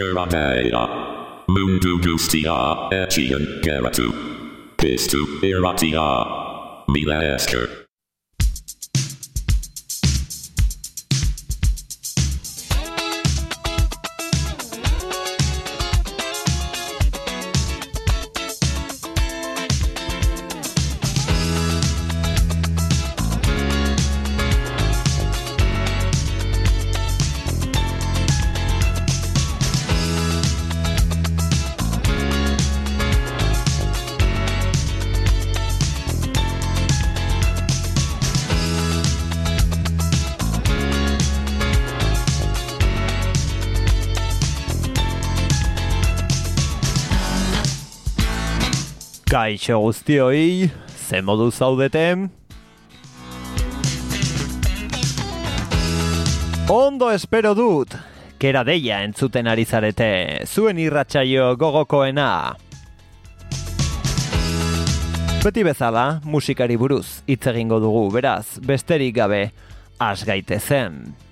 Kerateia. Mundu gustia, etian geratu. Pistu eratia Mila esker. Kaixo guztioi, ze modu zaudeten? Ondo espero dut, kera deia entzuten ari zarete, zuen irratsaio gogokoena. Beti bezala, musikari buruz hitz egingo dugu, beraz, besterik gabe, has gaitezen. zen.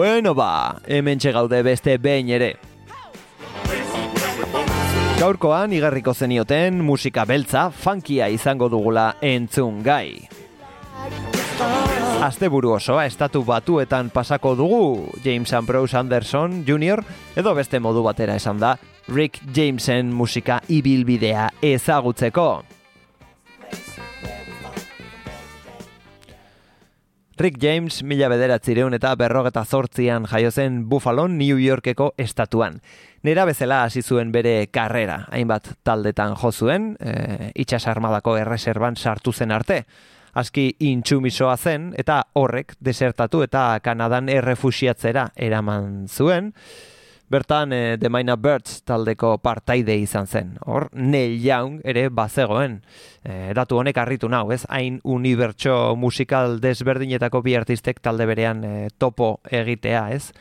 Bueno ba, hemen gaude beste behin ere. Gaurkoan igarriko zenioten musika beltza funkia izango dugula entzun gai. Asteburu osoa estatu batuetan pasako dugu James Ambrose Anderson Jr. edo beste modu batera esan da Rick Jamesen musika ibilbidea ezagutzeko. Rick James mila bederatzireun eta berrogeta zortzian jaio zen Buffalo, New Yorkeko estatuan. Nera bezala hasi zuen bere karrera, hainbat taldetan jo zuen, e, itxas armadako erreserban sartu zen arte. Aski intsumisoa zen eta horrek desertatu eta Kanadan errefusiatzera eraman zuen. Bertan e, The Mina Birds taldeko partaide izan zen. Hor, Neil Young ere bazegoen. E, datu honek harritu nau, ez? Hain unibertso musikal desberdinetako bi artistek talde berean e, topo egitea, ez?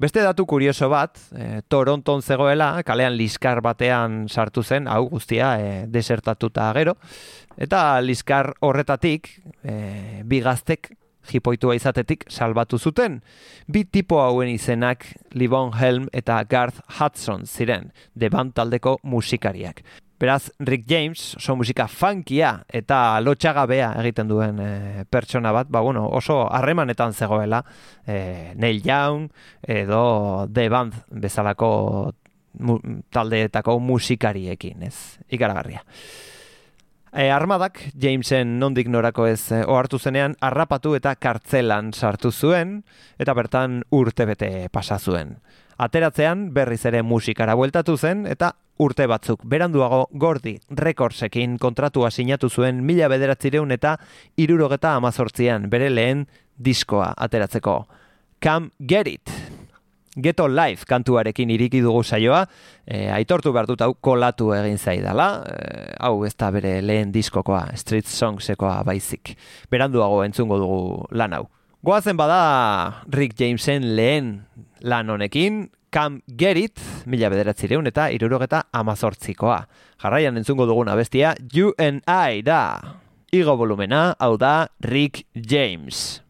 Beste datu kurioso bat, e, Toronton zegoela, kalean liskar batean sartu zen, hau guztia e, desertatuta gero, eta liskar horretatik, e, bi gaztek jipoitua izatetik salbatu zuten. Bi tipo hauen izenak Livon Helm eta Garth Hudson ziren, de band taldeko musikariak. Beraz, Rick James, oso musika funkia eta lotxagabea egiten duen e, pertsona bat, ba, bueno, oso harremanetan zegoela, e, Neil Young edo The Band bezalako mu, taldeetako musikariekin, ez, ikaragarria. E, armadak, Jamesen nondik norako ez e, ohartu zenean, harrapatu eta kartzelan sartu zuen, eta bertan urtebete pasa zuen. Ateratzean berriz ere musikara bueltatu zen, eta urte batzuk beranduago Gordi Recordsekin kontratua sinatu zuen mila bederatzireun eta irurogeta amazortzian bere lehen diskoa ateratzeko. Come Get It! Geto Live kantuarekin iriki dugu saioa, e, aitortu behar dut hau kolatu egin zaidala, e, hau ez da bere lehen diskokoa, Street Songsekoa baizik. Beranduago entzungo dugu lan hau. Goazen bada Rick Jamesen lehen lan honekin, Come Get It, mila bederatzireun eta irurogeta amazortzikoa. Jarraian entzungo duguna bestia, You and I da. Igo volumena, hau da Rick James.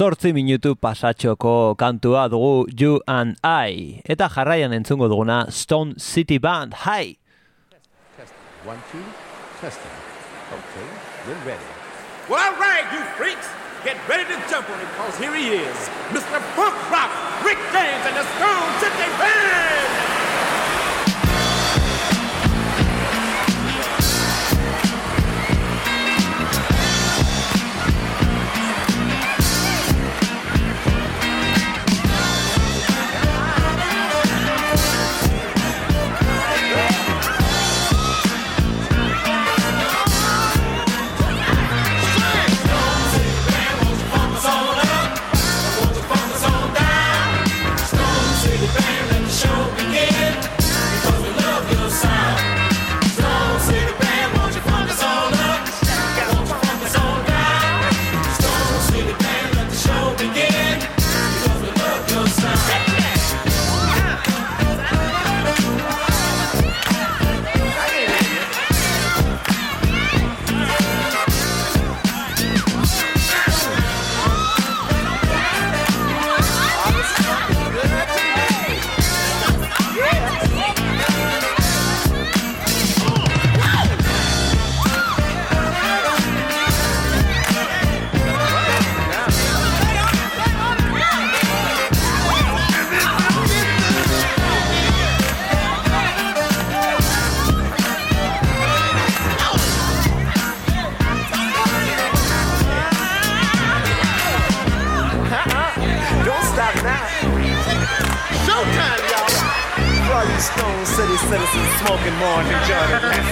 Zortzi minutu pasatxoko kantua dugu You and I. Eta jarraian entzungo duguna Stone City Band. Hi! One, two, testing. Okay, we're ready. Well, all right, you freaks. Get ready to jump on it, because here he is. Mr. Punk Rock, Rick James, and the Stone City Band! Smoking more and enjoying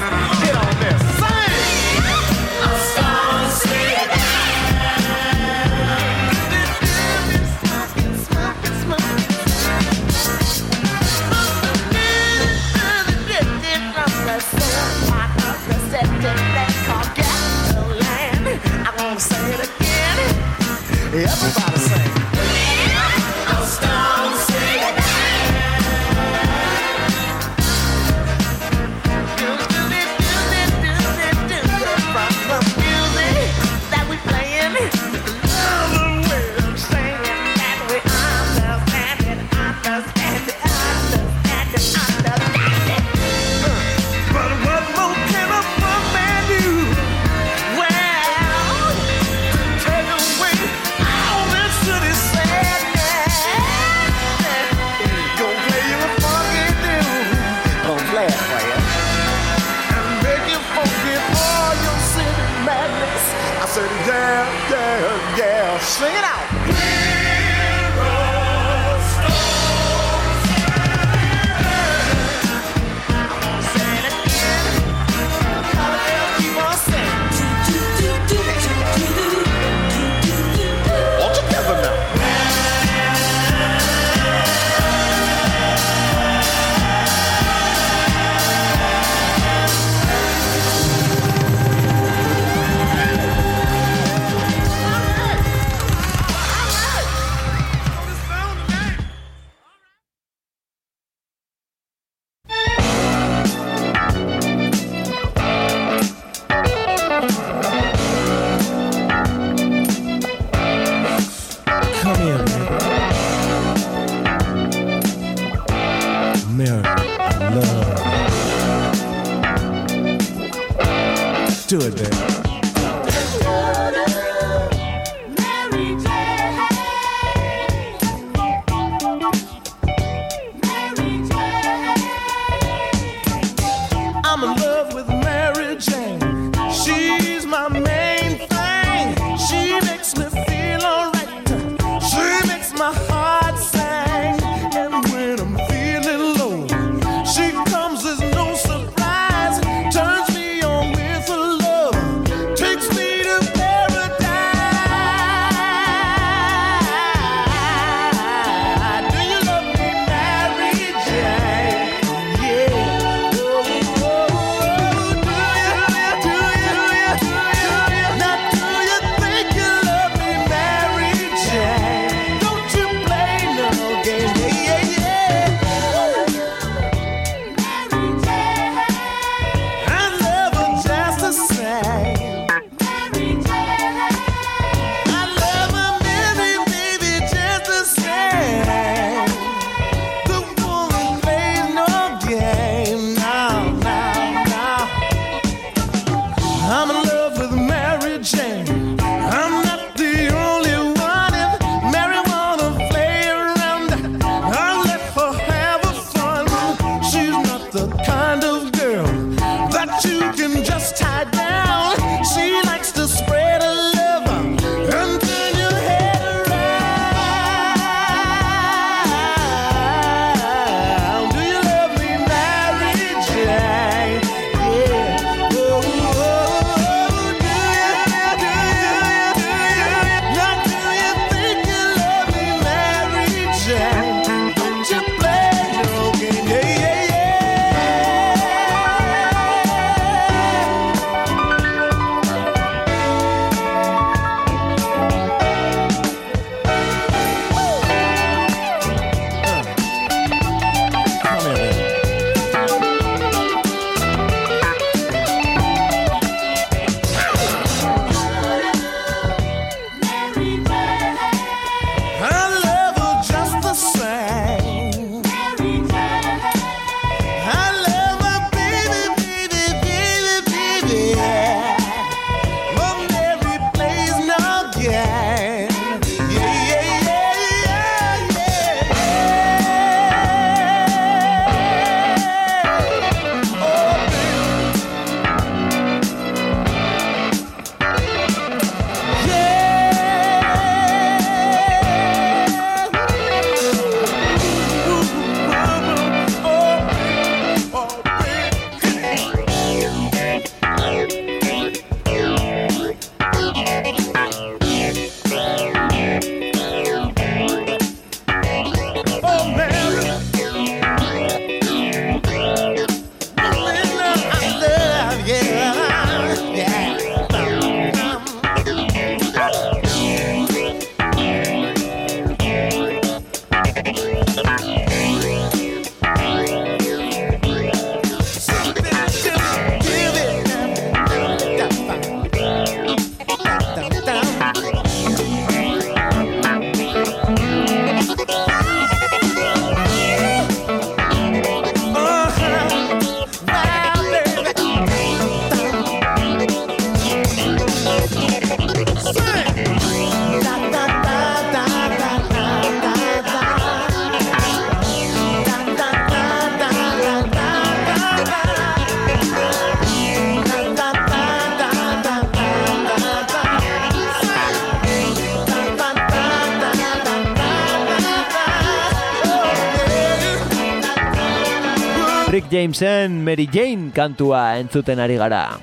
Jamesen Mary Jane kantua entzuten ari gara.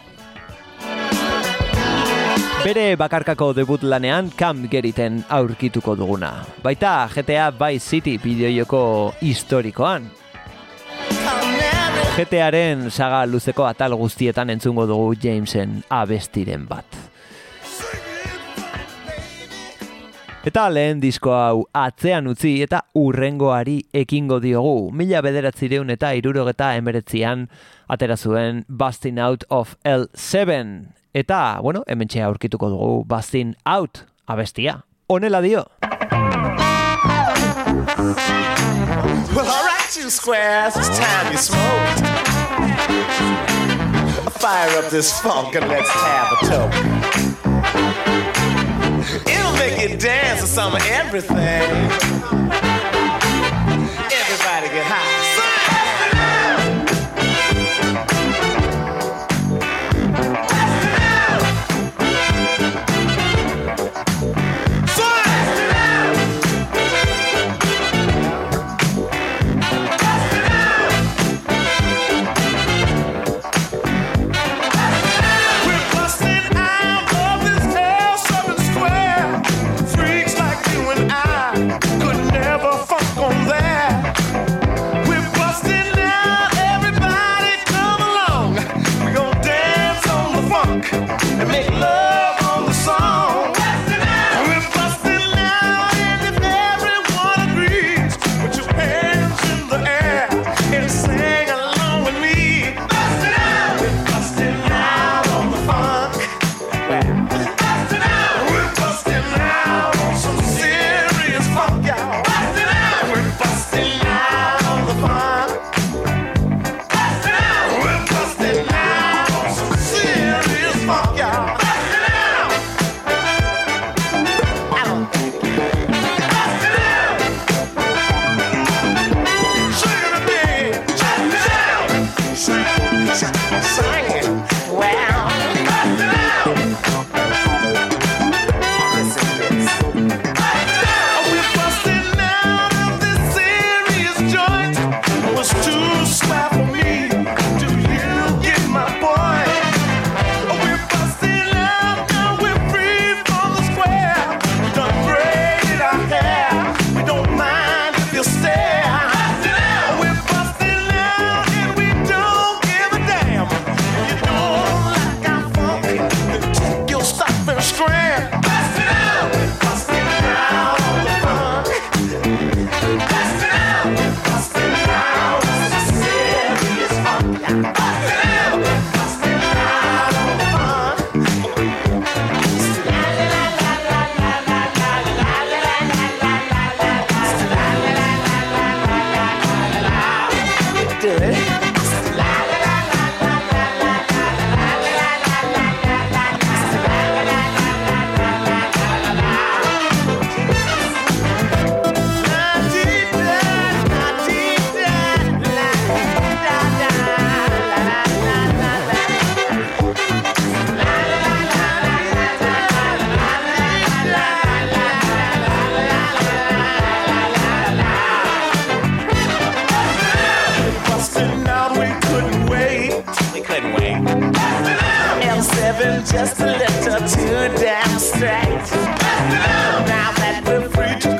Bere bakarkako debut lanean Camp Geriten aurkituko duguna. Baita GTA Vice City bideoioko historikoan. GTAren saga luzeko atal guztietan entzungo dugu Jamesen abestiren bat. Eta lehen disko hau atzean utzi eta urrengoari ekingo diogu. Mila bederatzireun eta irurogeta emberetzian atera zuen Busting Out of L7. Eta, bueno, hemen txea aurkituko dugu Busting Out abestia. Honela dio! Well, all right, you squares, it's time you smoked. Fire up this funk and let's have a toke. It'll make you dance or some of everything. living just a little too damn straight. Now that we're free to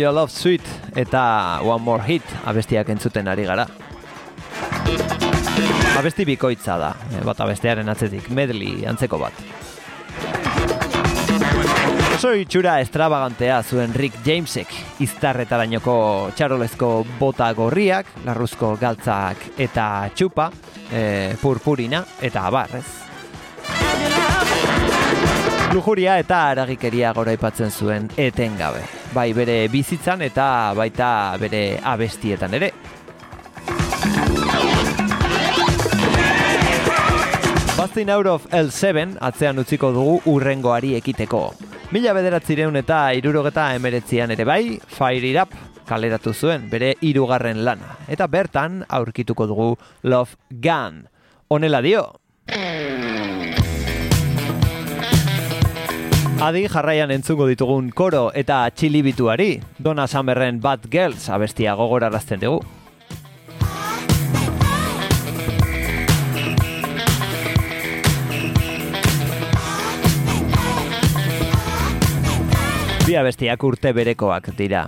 Your Love Suite eta One More Hit abestiak entzuten ari gara. Abesti bikoitza da, eh, bata bestearen atzetik, medley antzeko bat. Oso itxura estrabagantea zuen Rick Jamesek, iztarretarainoko txarolezko bota gorriak, larruzko galtzak eta txupa, e, purpurina eta abarrez. Lujuria eta aragikeria goraipatzen zuen etengabe. Bai bere bizitzan eta baita bere abestietan ere. Busting Out of L7 atzean utziko dugu urrengoari ekiteko. Mila bederatzireun eta irurogeta emeretzian ere bai, Fire It Up kaleratu zuen bere hirugarren lana. Eta bertan aurkituko dugu Love Gun. Honela dio. Adi jarraian entzungo ditugun koro eta txilibituari, Donna Summerren Bad Girls abestia gogorarazten dugu. Bi abestiak urte berekoak dira.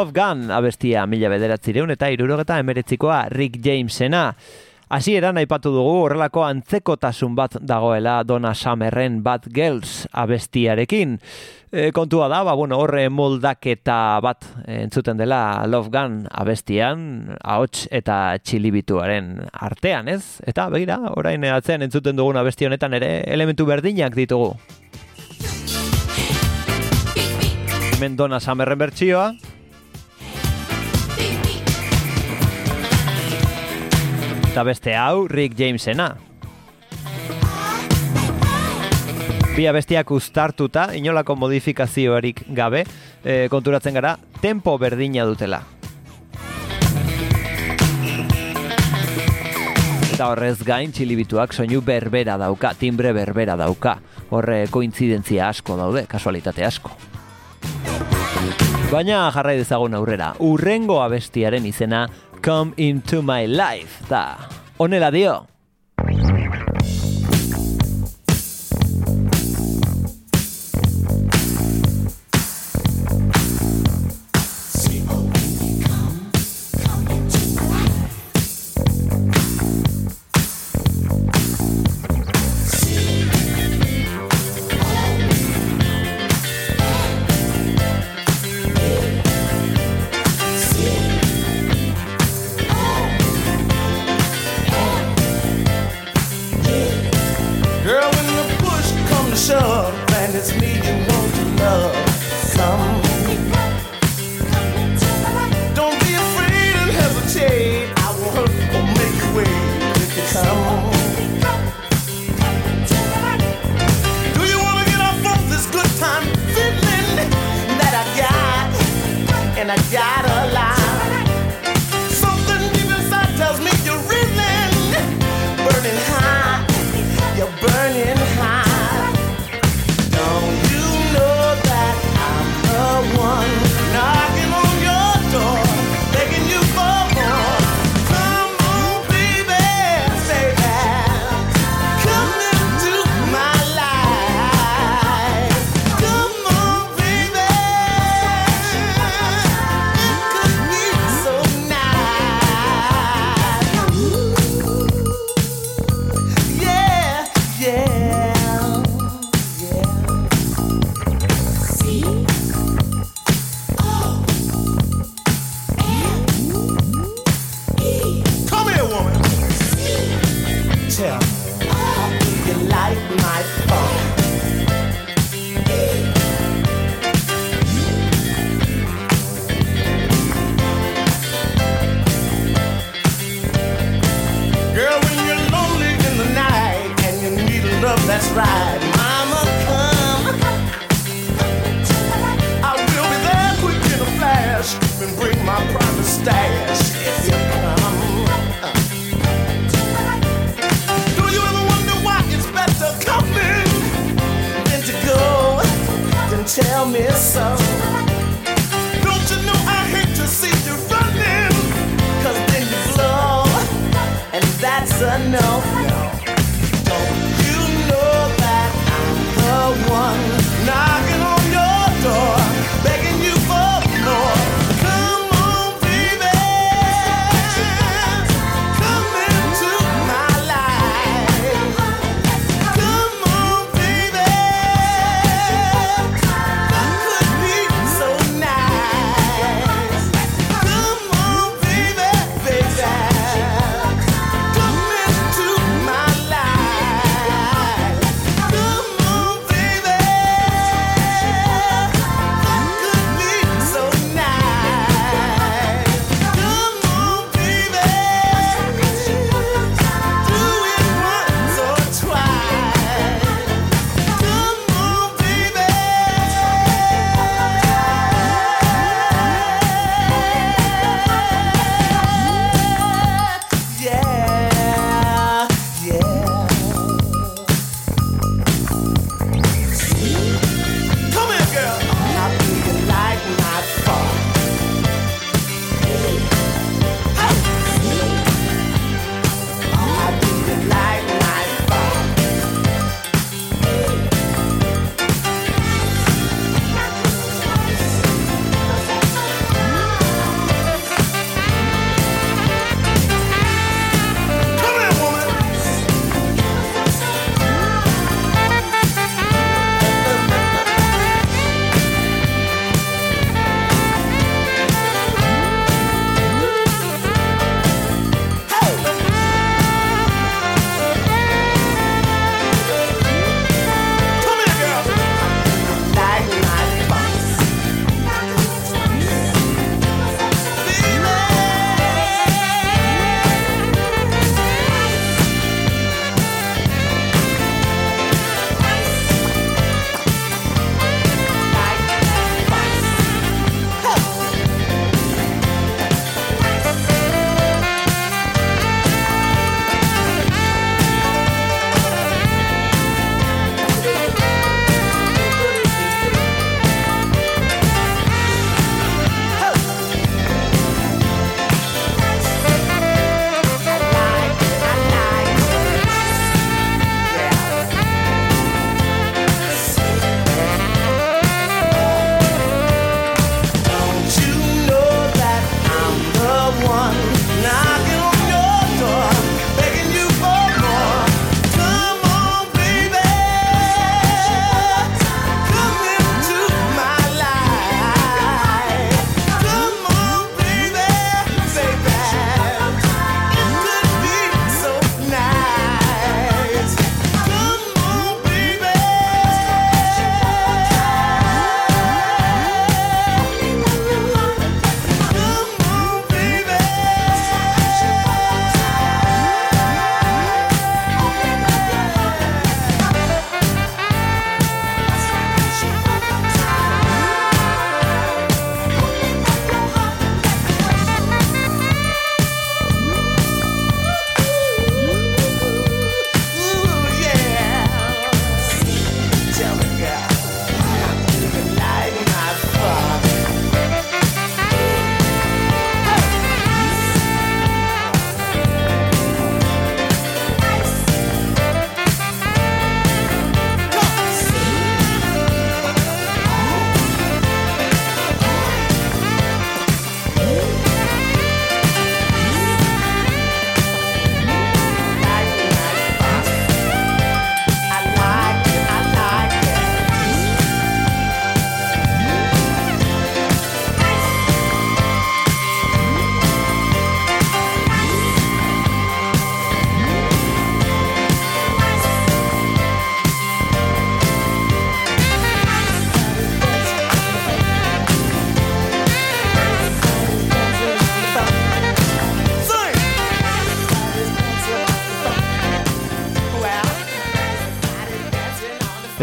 Love Gun abestia mila bederatzireun eta irurogeta emeretzikoa Rick Jamesena. Hasieran aipatu dugu horrelako antzekotasun bat dagoela Donna Summerren Bad Girls abestiarekin. E, kontua da, ba, bueno, horre moldaketa bat entzuten dela Love Gun abestian, ahots eta txilibituaren artean, ez? Eta begira, orain atzean entzuten dugun abesti honetan ere elementu berdinak ditugu. Hemen Donna Summerren bertsioa, eta beste hau Rick Jamesena. Bi abestiak uztartuta, inolako modifikazioarik gabe, e, konturatzen gara, tempo berdina dutela. Eta horrez gain, txilibituak soinu berbera dauka, timbre berbera dauka. Horre kointzidentzia asko daude, kasualitate asko. Baina jarrai dezagun aurrera, urrengo abestiaren izena Come Into My Life da. Honela dio. alive.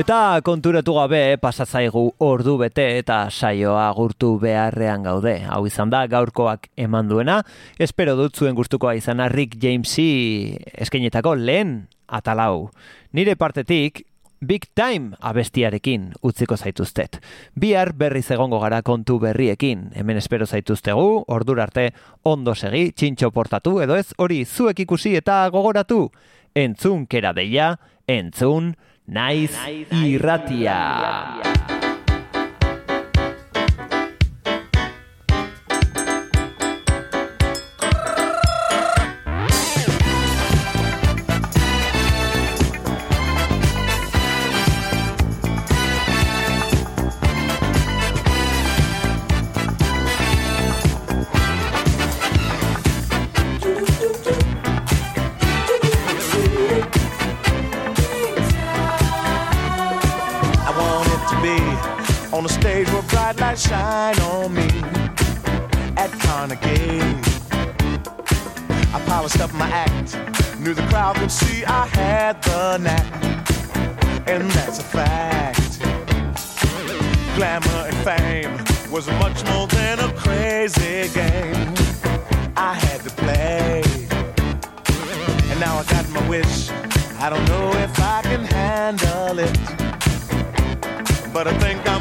Eta konturatu gabe pasatzaigu ordu bete eta saioa agurtu beharrean gaude. Hau izan da gaurkoak eman duena. Espero dut zuen gustukoa izan Rick Jamesi eskainetako lehen atalau. Nire partetik Big Time abestiarekin utziko zaituztet. Bihar berriz egongo gara kontu berriekin. Hemen espero zaituztegu, ordura arte ondo segi, txintxo portatu edo ez hori zuek ikusi eta gogoratu. Entzun kera deia, entzun naiz irratia. I my act, knew the crowd could see I had the knack, and that's a fact. Glamour and fame was much more than a crazy game. I had to play, and now I got my wish. I don't know if I can handle it but I think I'm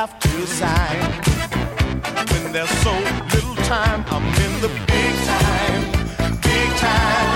have to sign. When there's so little time, I'm in the big time, big time,